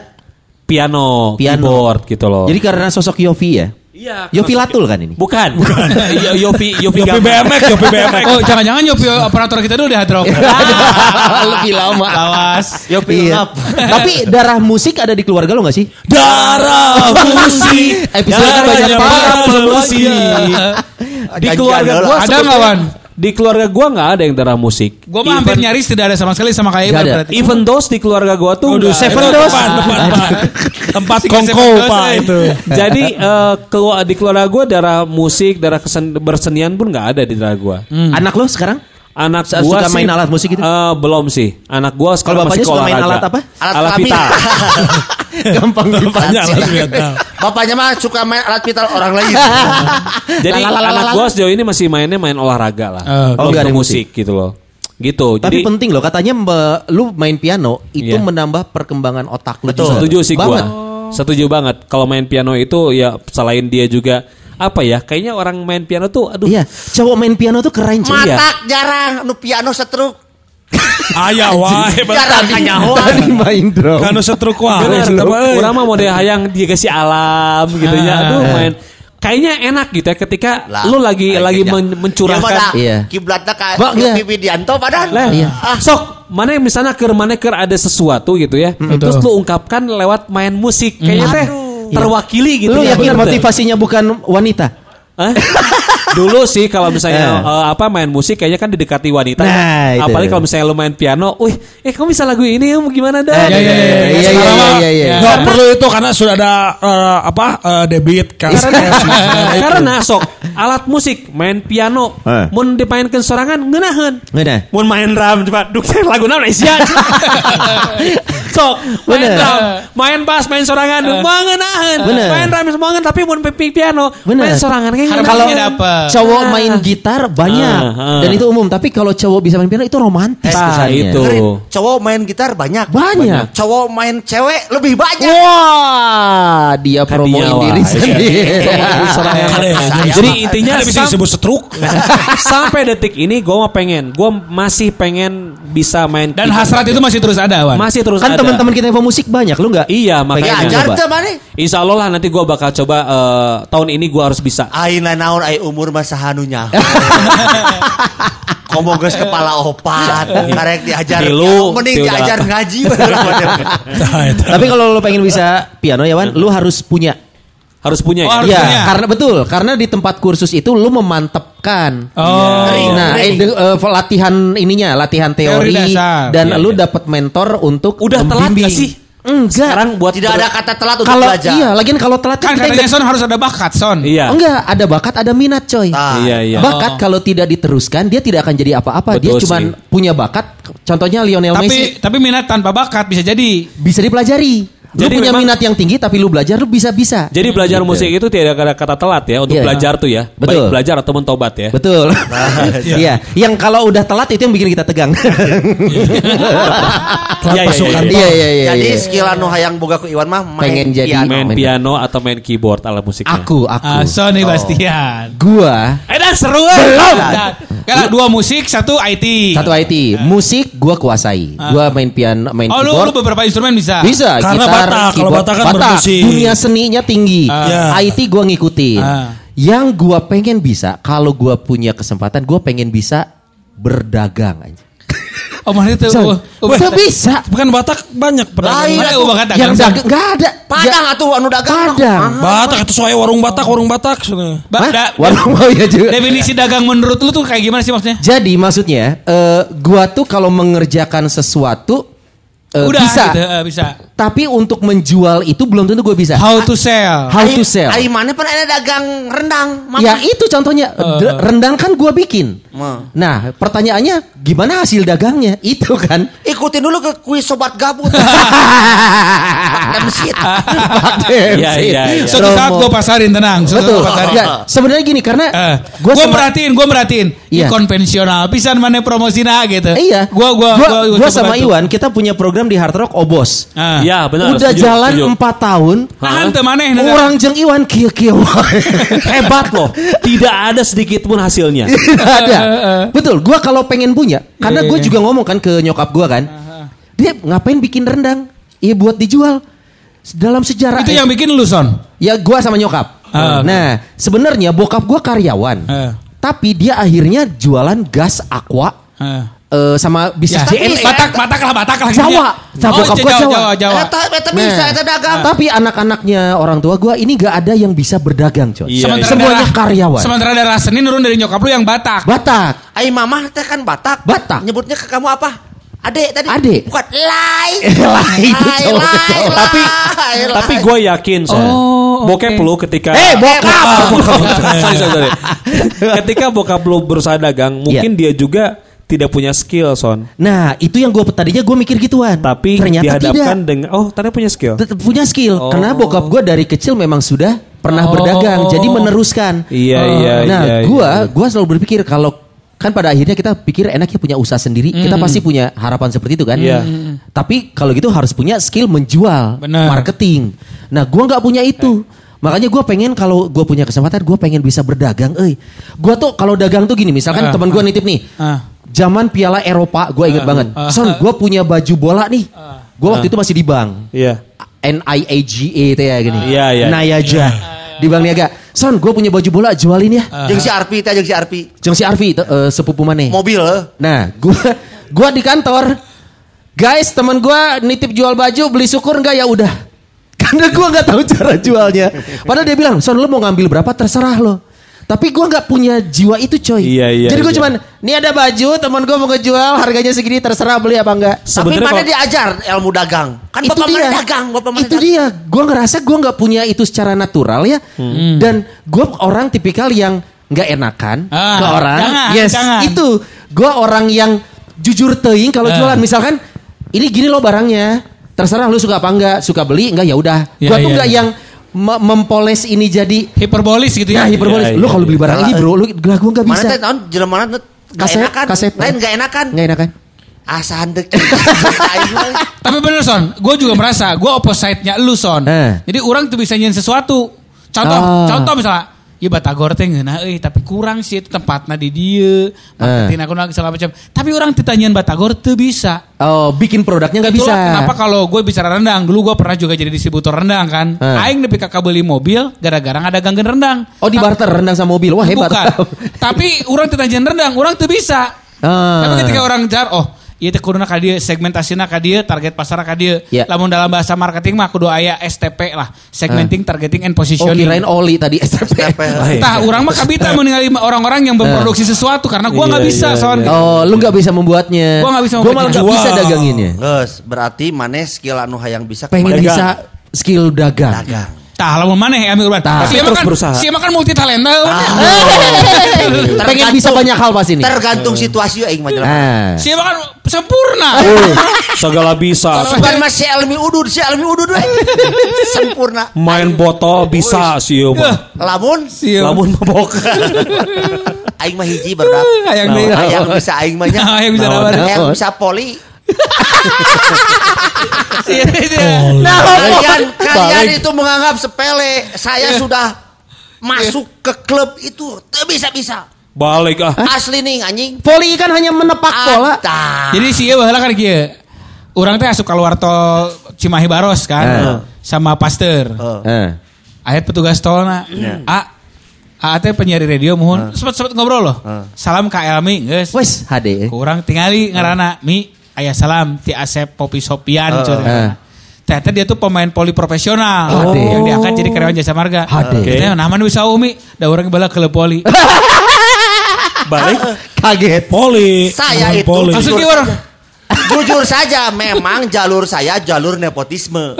piano, Piano. keyboard gitu loh. Jadi karena sosok Yofi ya. Iya. Yofi Latul kan ini. Bukan. Yo- Yofi Yofi Yopi Gama. BMX, Yopi BMX. Oh, jangan-jangan Yopi operator kita dulu di Hard Rock. Lebih lama. Awas. Yopi Tapi darah musik ada di keluarga lo gak sih? Darah musik. Episode banyak para banget. pemusik. Di keluarga gua Ada nggak, Wan? Di keluarga gua nggak ada yang darah musik. Gue mah hampir nyaris tidak ada sama sekali sama kayak ada. berarti. Even those di keluarga gua tuh Waduh, nggak Seven. Dos. Depan. Tempat kongko, Dos, Pak, eh. itu. Jadi eh, kelu- di keluarga gua darah musik, darah kesen, bersenian pun nggak ada di darah gua. Anak lo sekarang? Anak Suka gua main sih, alat musik gitu? eh, belum sih. Anak gua sekarang bapaknya masih suka main alat apa? Alat Alat vital. Gampang Banyak lah ternyata. Bapaknya mah suka main alat vital orang lain. Jadi anak gua sejauh ini masih mainnya main olahraga lah. Oh, Belum nggak ke ada musik gitu loh. Gitu. Tapi Jadi penting loh katanya mbe- lu main piano itu Iya. menambah perkembangan otak lu Betul. setuju sih Banget. gua. Setuju banget. Kalau main piano itu ya selain dia juga apa ya? Kayaknya orang main piano tuh aduh Iya, cowok main piano tuh keren cuy. Matak jarang nu piano setruk. Ayah wae. Jarang kanyahoan. Tadi main drum. Kanu setruk mah, euy. Orang mah model hayang dia kasih alam gitu ya. Aduh Ah. main kayaknya enak gitu ya ketika Lah, lu lagi aing lagi men- mencurahkan Iya. Kiblatnya ka Bak, iya. Widianto padahal. Lah, Iya. sok mana yang misalnya ke mana ke ada sesuatu gitu ya. Terus lu ungkapkan lewat main musik kayaknya teh terwakili gitu Lu ya. yakin bener motivasinya bukan wanita? Hah? Dulu sih kalau misalnya Eh. eh, apa main musik kayaknya kan didekati wanita. Nah, ya. itu. Apalagi kalau misalnya lu main piano, wih, eh kamu bisa lagu ini ya gimana dah? Eh, iya, iya, iya, iya, iya, Sekarang iya, mah iya, iya. Nggak perlu itu karena sudah ada eh, apa eh, debit cash. Karena, karena sok alat musik main piano, Eh. mun dimainkan sorangan ngeunaheun. Mun main drum coba duk lagu naon sia. Sok main Bener. drum, main bass, main sorangan, mah ngeunaheun. Bener. Main drum semua tapi mun pi- piano, Bener. main sorangan kayak Kalau cowok main gitar banyak Ah, ah. dan itu umum, tapi kalau cowok bisa main piano itu romantis Nah, kesannya. itu. Cowok main gitar banyak. Banyak. Cowok main cewek lebih banyak. Wah, dia promoin diri sendiri. Jadi jadi intinya bisa disebut setruk. sampai detik ini gue mah pengen, gue masih pengen bisa main Dan hasrat itu masih terus ada, Wan. masih terus kan ada. Teman-teman kita info musik banyak lu nggak? Iya, Pengen makanya. Ajar coba? mana? Insya Allah lah nanti gue bakal coba eh, tahun ini gue harus bisa. Aina naon ai umur masa hanunya. Komo geus kepala opat, karek diajar. Tilu, mending tilu diajar ngaji. Nah, itu. Tapi kalau lu pengen bisa piano ya Wan, lu harus punya. Harus punya Oh, ya. Iya, karena betul, karena di tempat kursus itu lu memantapkan. Oh. Nah, eh, de- eh, latihan ininya, latihan teori, Teori dasar. dan Iya, lu iya. dapat mentor untuk Udah telat gak sih? Enggak. Sekarang buat Tidak ada kata telat untuk kalau belajar. iya, lagian kalau telat Kan kita katanya Son harus ada bakat Son. Iya. Enggak, ada bakat, ada minat, coy. Ah. Iya, iya. Bakat kalau tidak diteruskan dia tidak akan jadi apa-apa. Dia cuma punya bakat. Contohnya Lionel Messi Tapi tapi minat tanpa bakat bisa jadi. bisa dipelajari. Lu Jadi punya memang- minat yang tinggi tapi lu belajar lu bisa-bisa. Jadi belajar Gitu. musik itu tidak ada kata telat ya untuk Iya. belajar tuh ya. Betul. Baik belajar atau mentobat ya. Betul. Iya, yang kalau udah telat itu yang bikin kita tegang. Iya, iya, iya. Iya iya. Jadi skill anu hayang boga ku Iwan mah main Pengen jadi piano. Main piano atau main keyboard alat musiknya. Aku, aku. Ah, Sony Bastian. Gua Eh dah seru Belum. Kalau dua musik, satu IT. satu IT, musik gua kuasai. Gua main piano, main Oh, lu, keyboard. lu beberapa instrumen bisa. Bisa, Karena gitar, Batak, kalau keyboard. Batak kan bermusik. Dunia seninya tinggi. Ah. IT gua ngikutin. Ah. Yang gua pengen bisa, kalau gua punya kesempatan, gua pengen bisa berdagang aja. Oh, mana itu? Oh, oh, Gak bisa. Bukan Batak banyak pedagang. Lain Mana atuh. oh, bakat Yang dagang, Son? dagang nggak ada. Padang atuh anu dagang. Padang. Ah. Batak itu soalnya warung Batak, warung Batak. sana. Ba- da- Warung mau ya juga. Definisi dagang menurut lu tuh kayak gimana sih maksudnya? Jadi maksudnya, eh, gua tuh kalau mengerjakan sesuatu eh, Udah bisa, gitu, eh, bisa. Tapi untuk menjual itu belum tentu gue bisa. How to sell. How to sell? Ai mana pernah ada dagang rendang. Mama. Ya itu contohnya D- rendang kan gua bikin. Ma. Nah pertanyaannya gimana hasil dagangnya? Itu kan. Ikutin dulu ke kuis sobat gabut. Demsit. Iya, iya, iya. Suatu saat gue pasarin tenang. Suatu Betul. pasarin. Enggak, sebenarnya gini karena Eh, gua gue sama- merhatiin, gue merhatiin. Ini Iya. konvensional. Pisan mana promosina gitu. Iya. Gua gua gua, gua, gua coba sama bantu. Iwan kita punya program di Hard Rock Obos. Ah. Iya benar. Udah setuju, jalan setuju. empat tahun. Tahan teu maneh. Orang jeng Iwan kia kia Hebat loh. Tidak ada sedikit pun hasilnya. Tidak ada. Betul. Gua kalau pengen punya, karena Iya, gue iya. juga ngomong kan ke nyokap gua kan, dia ngapain bikin rendang? Iya buat dijual. Dalam sejarah Itu yang bikin lu son. Ya gua sama nyokap. Ah. Nah, sebenarnya bokap gua karyawan. Ah. Tapi dia akhirnya jualan gas aqua Ah. Eh, sama bisnis Ya, JNE. Batak, Batak lah, Batak lah. Jawa. Nah, Oh, bokap gua Jawa, Jawa. Jawa, Jawa. Eta eta bisa eta dagang. Nah, Tapi anak-anaknya orang tua gua ini gak ada yang bisa berdagang, coy. Iya, Sementara Semuanya darah- karyawan. Sementara darah seni nurun dari nyokap lu yang Batak. Batak. Ai mamah teh kan Batak. Batak. Nyebutnya ke kamu apa? Ade tadi. Ade. Bukan lai. Lai tapi lai, tapi gue yakin son. Oh, bokep oke. lu ketika Eh, bokap. sorry, sorry, sorry. ketika bokap lu berusaha dagang, mungkin dia juga tidak punya skill son. Nah, itu yang gue tadinya gue mikir gituan. Tapi ternyata dihadapkan tidak. dengan oh ternyata punya skill. Tetap punya skill. Oh. Karena bokap gue dari kecil memang sudah pernah Oh. berdagang, jadi meneruskan. Iya iya nah, iya. gua iya. gua selalu berpikir kalau kan pada akhirnya kita pikir enaknya punya usaha sendiri, kita pasti punya harapan seperti itu kan. Iya. Tapi kalau gitu harus punya skill menjual, Benar. marketing. Nah, gua nggak punya itu. Makanya gua pengen kalau gua punya kesempatan, gua pengen bisa berdagang. Eh, gua tuh kalau dagang tuh gini, misalkan Ah, teman gua nitip nih, Ah. Zaman Piala Eropa, gua inget banget. ah. Son, gua punya baju bola nih. Gua waktu itu masih di bank. Iya. NIAGA itu ya gini. Iya, iya. Nayaja. Di Bank Niaga. Son, gue punya baju bola jualin ya. Jeung si Arpi teh jeung si Arpi. Jeng si Arfi, eh, sepupu mana? Mobil. eh. Nah, gua gua di kantor. Guys, teman gua nitip jual baju, beli syukur enggak ya udah. Karena gua nggak tahu cara jualnya. Padahal dia bilang, "Son, lu mau ngambil berapa terserah lo." Tapi gua nggak punya jiwa itu, coy. Iya, iya, Jadi gua iya. cuman, "Nih ada baju, teman gua mau ngejual, harganya segini, terserah beli apa enggak." Tapi Sebenarnya mana kalau- diajar ilmu dagang? Kan itu bapak dia. mana dagang, bapak mana itu dagang. dia. Gua ngerasa gua nggak punya itu secara natural ya. Dan gua orang tipikal yang nggak enakan Ah, ke orang. jangan, yes, jangan. itu. Gua orang yang jujur teing kalau Ah. jualan. Misalkan ini gini loh barangnya. Terserah lu suka apa enggak, suka beli enggak ya udah. Ya, Gua tuh nggak ya. yang mempoles ini jadi Hiperbolis gitu ya. Nah, hiperbolis. Iya, lu iya, kalau beli barang iya. ini bro, lu gua gua nggak Mana bisa. jelema mana teh nggak Kasep, enakan. kasep. Lain nggak enakan. Nggak enakan. Asa handek. Tapi bener Son, gue juga merasa gue opposite-nya lu Son. Eh. Jadi orang tuh bisa nyin sesuatu. Contoh, Ah. contoh misalnya, Iya Batagor teh ngeuna euy tapi kurang sih itu tempatnya di dieu. Marketing aku segala macam. Tapi orang ditanyain Batagor teu bisa. Oh, bikin produknya nggak bisa. Kenapa kalau gue bicara rendang, dulu gue pernah juga jadi distributor rendang kan. Eh. Aing nepi kakak beli mobil gara-gara ada ganggen rendang. Oh, di barter rendang sama mobil. Wah, hebat. Bukan. Tapi orang ditanyain rendang, orang tuh bisa. Ah. Tapi ketika orang jar, oh Iya teh kuduna ka dieu, segmentasina ka dieu, target pasar ka dieu. Ya. Lamun dalam bahasa marketing mah kudu aya STP lah, segmenting, targeting and Oh, positioning. kirain oli tadi STP. Tah, orang mah kabita meninggali orang-orang yang memproduksi sesuatu karena gua nggak bisa son. Oh, lu nggak bisa membuatnya. Gua nggak bisa Gua malah nggak membuatnya. bisa daganginnya. Geus, berarti maneh skill anu hayang bisa Pengen bisa skill dagang. dagang. Tah, lamun maneh ya urban. Tah. Si Tapi terus kan, berusaha. si kan multi talenta. Pengen bisa banyak hal pasti nih. Tergantung situasi aing mah jelema. Ah. Si kan sempurna. Segala bisa. Bukan masih Elmi Udud, si Elmi Udud we. Sempurna. Main botol bisa Eh. mah. Lamun Si Lamun mabok. aing mah hiji barudak. Hayang deui. Hayang bisa aing mah nya. Hayang bisa poli. Nah, Kalian kalian itu menganggap sepele. Saya sudah masuk ke klub itu bisa-bisa. Balik ah. Asli nih anjing. Voli kan hanya menepak bola. Ada. Jadi si baheula kan kieu. Urang teh asup keluar tol Cimahi Baros kan Eh. sama Pasteur. Eh. Ayat petugas tolna. A A teh penyiar radio mohon sempat-sempat ngobrol loh. Salam ka Elmi geus. Wes HD. Kurang tingali ngaranna Mi aya salam ti Asep Popi Sopian cuy. Eh. Ternyata dia tuh pemain poli profesional HD. yang diangkat jadi karyawan jasa marga. HD. Kita nama nu bisa umi, da urang bala ke poli. Balik. Kaget. Poli. Saya Bukan itu- Poli. Orang. Jujur saja memang jalur saya jalur nepotisme.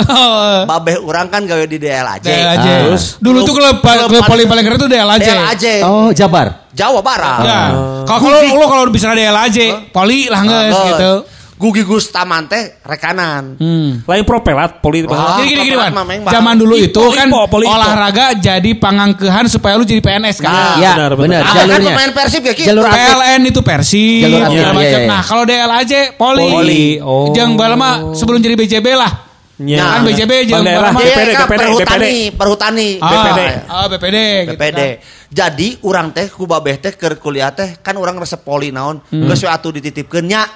Babeh orang kan gawe di DLAJ. DLAJ. Ah. Terus dulu tuh klub klub poli paling keren tuh DLAJ. DLAJ. Oh, Jabar. Jawa Barat. Ya. Kalau kalau lo kalau bicara DLAJ, poli lah nges Ah, gitu. Gugi Gustaman teh rekanan. Hmm. Lain propelat poli. Wah. Jadi gini gini mah memang. Zaman dulu Poli- itu kan po, poli po. olahraga jadi pangangkehan supaya lu jadi PNS kan. Nah, ya, benar, benar, benar. Kan jalurnya. pemain Persib ya Ki? Jalur. PLN itu Persib. Jalur iya, macam. iya, iya. Nah kalau DLAJ poli. Poli, oh. Jeung bala mah sebelum jadi BJB lah. Ya. Kan BJB jeung daerah. BPD, kan BPD, perhutani, perhutani. Ah, BPD. Ah, BPD. gitu BPD. kan. Jadi orang teh ku babeh teh keur kuliah teh kan orang resep poli naon. Hmm. Geus we atuh dititipkeun nya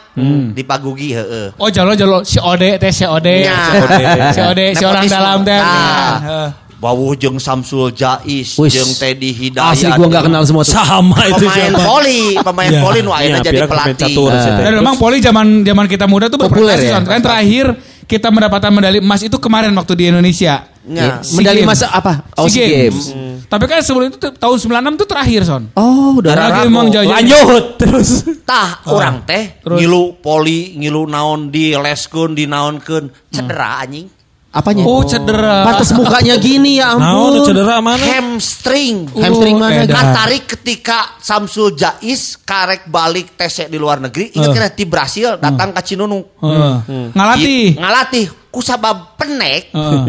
di pagugi heeh. Oh jalo jalo si Ode teh si Ode. Ya. Si Ode si orang dalam teh. Nah. Heeh. Bawuh jeung Samsul Jais, Wis. jeung Teddy Hidayat. Asli gua nggak kenal semua tuh. Sama itu Pemain siapa? poli, pemain Ya. poli nu ayeuna Iya, jadi pelatih. Ah. Dan memang poli zaman zaman kita muda tuh Populer berprestasi ya? Kan terakhir kita mendapatkan medali emas itu kemarin waktu di Indonesia. Ya. SEA Medali emas apa? Oh, SEA SEA Games. Games. Tapi kan sebelum itu tahun 96 tuh terakhir Son. Oh, udah Karena Rago. emang jauh Lanjut terus. Tah orang teh Terus? ngilu poli, ngilu naon di leskeun, di naonkeun, cedera anjing. Apanya? Oh cedera. Pantes mukanya gini ya Naon ampun. cedera mana? Hamstring. Hamstring mana? edan. Katarik ketika Samsul Jais karek balik tesek di luar negeri, ingat kira di Brasil datang ke Cinunung. Heeh. Ngalatih. Di- Ngalatih. Kusabab penek Heeh.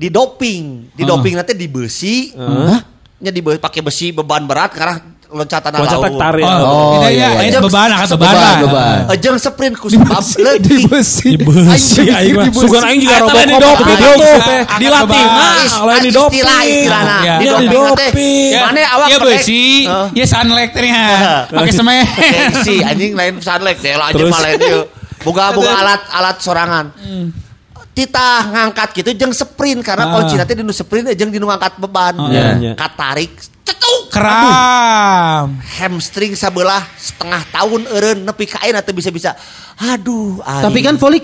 di doping, di doping nanti di besi, Hah? nya di pakai besi beban berat karena loncatan Loncatan laut. tarik. Oh, Oh, iya, ya, iya. itu beban akan beban. Beban, lah. beban. Ejeng sprint Di leutik. besi. Di besi aing mah. Sugan aing juga robot di doping, gitu. di beban. Nah, Is- kalau di istilah doping. istilahna. Ya. Di di doping teh. doping. Mana awak Iya besi, ya sunlight teh ya. Pakai semen. Gengsi anjing lain sunlight deh lah aja malah itu. Boga boga alat alat sorangan. Tita ngangkat gitu jeung sprint karena Ah. kunci nanti dinu sprint jeung dinu ngangkat beban. Iya, iya. Katarik cetuk Kram. hamstring sebelah setengah tahun eureun nepi ka ayeuna teu bisa-bisa. Aduh, aing. Tapi kan voli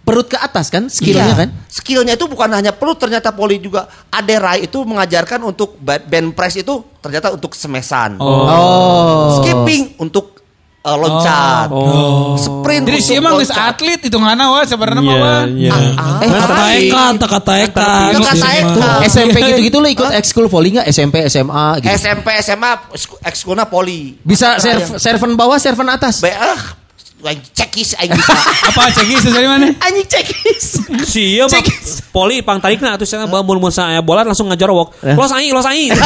perut ke atas kan skillnya Iya. kan? Skillnya itu bukan hanya perut ternyata poli juga. Aderai itu mengajarkan untuk ba- band press itu ternyata untuk semesan. Oh. Skipping untuk uh, loncat. Oh. Sprint Jadi untuk si emang geus loncat. atlet itu ngana wah sebenarnya mah Iya, iya. Ah, Eh, Kata tak kata ekan. Kata ekan. SMP gitu-gitu lo ikut ekskul voli nggak? SMP, SMA gitu. SMP, SMA, sku- ekskulna poli. Bisa serv serven bawah, serven atas. Be, aing cekis bisa. Apa cekis dari mana? Anjing cekis. Si ieu mah poli pang tarikna atuh cenah bae mun mun saya bola langsung ngajorowok. Los aing, los aing.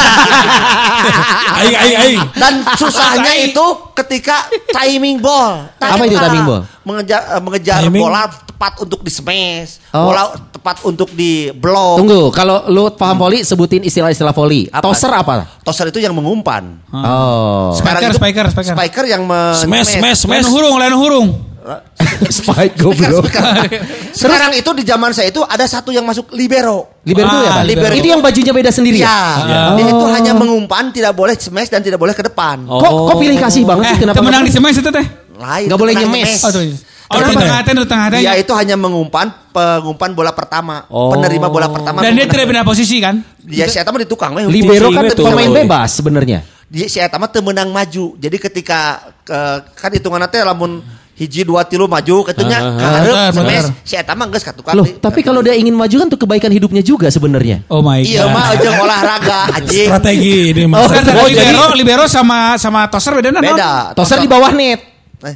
Aing aing aing. Dan susahnya itu ketika timing ball. Apa itu timing ball? mengejar eh, mengejar Timing. bola tepat untuk di smash, Oh. bola tepat untuk di block. Tunggu, kalau lu paham volley sebutin istilah-istilah volley. Apa? Toser apa? Toser itu yang mengumpan. Oh. Spiker, itu spiker, spiker. spiker yang men- Smash, smash, Lain smash. hurung, lain hurung. Spike Spiker, goblok. spiker. Sekarang itu di zaman saya itu ada satu yang masuk libero. Libero itu ya, Ah, Pak? libero. Itu yang bajunya beda sendiri ya? Iya, dia itu hanya mengumpan, tidak boleh smash dan tidak boleh ke depan. Oh. Kok kok pilih kasih banget Eh, sih kenapa? temenang di semes itu teh. Lain. Nggak boleh nyemes. Oh, tuh. Oh, Kenapa di tengah teh? hati, di tengah hati. Dia itu hanya mengumpan pengumpan bola pertama, Oh. penerima bola pertama. Dan dia tidak pindah posisi kan? Dia si Eta mah di tukang. Libero kan itu. pemain bebas sebenarnya. Dia si Eta mah teu meunang maju. Jadi ketika ke, kan hitungan teh lamun hiji dua tilu maju katanya ka hareup benar, semes si Eta mah geus katukang. Loh, tapi kalau dia ingin maju kan untuk kebaikan hidupnya juga sebenarnya. Oh my Iya god. mah aja olahraga anjing. Strategi ini Oh, mas. Kan Oh, libero, libero sama sama toser beda? Beda. Toser di bawah net. Eh,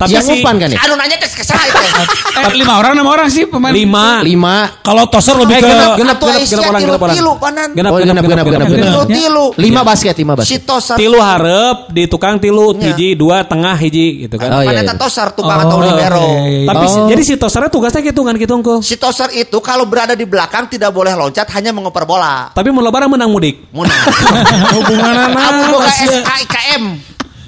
Tapi yang si umpan kan ya? Anu nanya tes kesah itu. Eh, lima orang, enam orang sih pemain. lima Lima. Kalau toser lebih Eh, ke genap, genap, genap, genap orang, genap orang. tilu panan. Genap, Oh, genap, genap, genap, genap, Tilu. Lima basket, lima Si basket. Toser. Tilu harap di tukang tilu, Iya. hiji, dua, tengah, hiji gitu kan. Oh, iya, iya. eta Toser tukang atau Oh, libero. iya, iya. Tapi si- Oh. jadi si Tosarnya tugasnya gitu kan gitu Uncle. Si Toser itu kalau berada di belakang tidak boleh loncat hanya mengoper bola. Tapi mau lebaran menang mudik. Munah. hubungan anak. Amun boga SKIKM.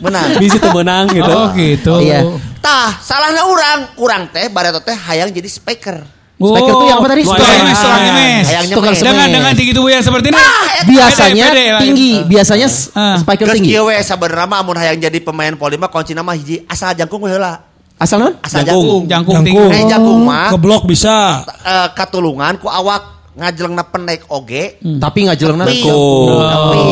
Menang. Bisa tuh menang gitu. Oh gitu. Iya. Tah, salahnya orang. Orang teh bareto teh hayang jadi speaker. Speaker tuh yang apa tadi? Oh, Tukang iya. nyemes, tukang. Hayang Tukang nyemes. Dengan Semes. dengan tinggi tubuh yang seperti ini. Biasanya Pede, pede lah. tinggi, biasanya s- Ah. Geus tinggi. kieu we sabenerna mah amun hayang jadi pemain poli mah kunci nama hiji asal jangkung heula. Asal non? Asal Jangkung. jangkung. Jangkung tinggi. Eh jangkung mah Ke blok bisa. eh, katulungan ku awak ngajelengna pendek oge. Tapi nggak jeleng Tapi, Jangkung. tapi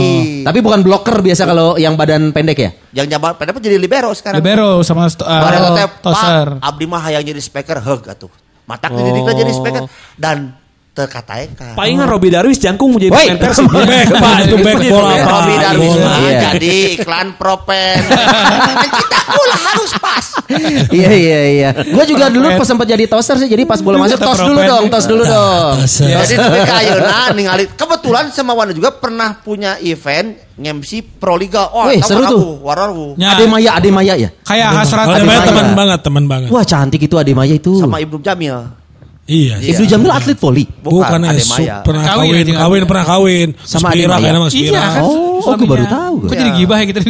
Tapi bukan blocker biasa kalau yang badan pendek ya? yang jabat pendek jadi libero sekarang. Libero sama uh, Bareto teh toser. Abdi mah hayang jadi speaker heug atuh. Matak dididikna jadi speaker dan terkataekan. Palingan Robi Darwis jangkung mau jadi Woi. pemain Persib. Back, Pak. Itu back bola, Pak. Robi Darwis Bola. mah Iya. jadi iklan propen. Kita pula harus pas. iya iya iya. Gue juga dulu pas sempat jadi toser sih. Jadi pas bola masuk tos dulu dong, tos dulu dong. Jadi tapi kayeuna ningali kebetulan sama Wana juga pernah punya event ngemsi Pro Liga. Oh, Wih, seru tuh. aku, Warawu. Ya. Ade Maya, Ade Maya ya. Kayak hasrat Ade Maya. teman banget, teman banget. Wah cantik itu Ade Maya itu. Sama Ibnu Jamil. Iya. Iya. Ibnu Jamil atlet voli. Bukan, Ade eh, pernah Kawin kawin, kawin, pernah kawin. Sama Spira, Ade Maya. kayaknya mas Iya Spira. kan. Oh, oh, gue baru tahu. Kok jadi gibah ya kita?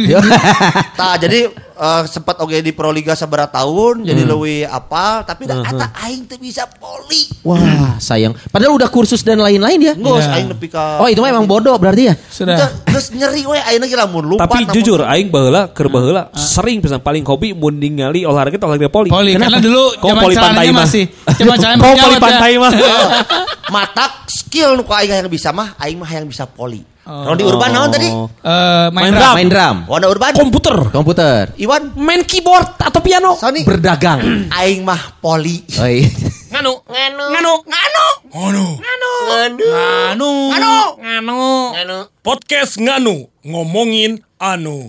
Tah jadi eh, sempat oke di Pro Liga seberapa tahun jadi leuwih apal tapi da eta aing teu bisa poli. Wah sayang. Padahal udah kursus dan lain-lain ya. Geus Iya. aing nepi ka Oh itu mah emang bodoh berarti ya. Sudah. Geus nyeri we ayeuna ge lamun lupa. Tapi namun- jujur aing baheula keur baheula sering pisan paling hobi mun ningali olahraga itu olahraga poli. Poli, karena dulu Kok zaman poli pantai mah? masih. Kok poli ya. pantai mah? matak skill nu ku aing yang bisa mah aing mah yang bisa poli. Kalau di urban naon tadi? Eh, main Main drum. Main drum, Warna urban. Komputer. komputer, Iwan Main keyboard atau piano. Sony berdagang. aing mah poli. Oh, iya. Nganu. Nganu. Nganu. Nganu. Nganu. Nganu. Nganu. Nganu. Podcast Nganu. Ngomongin anu.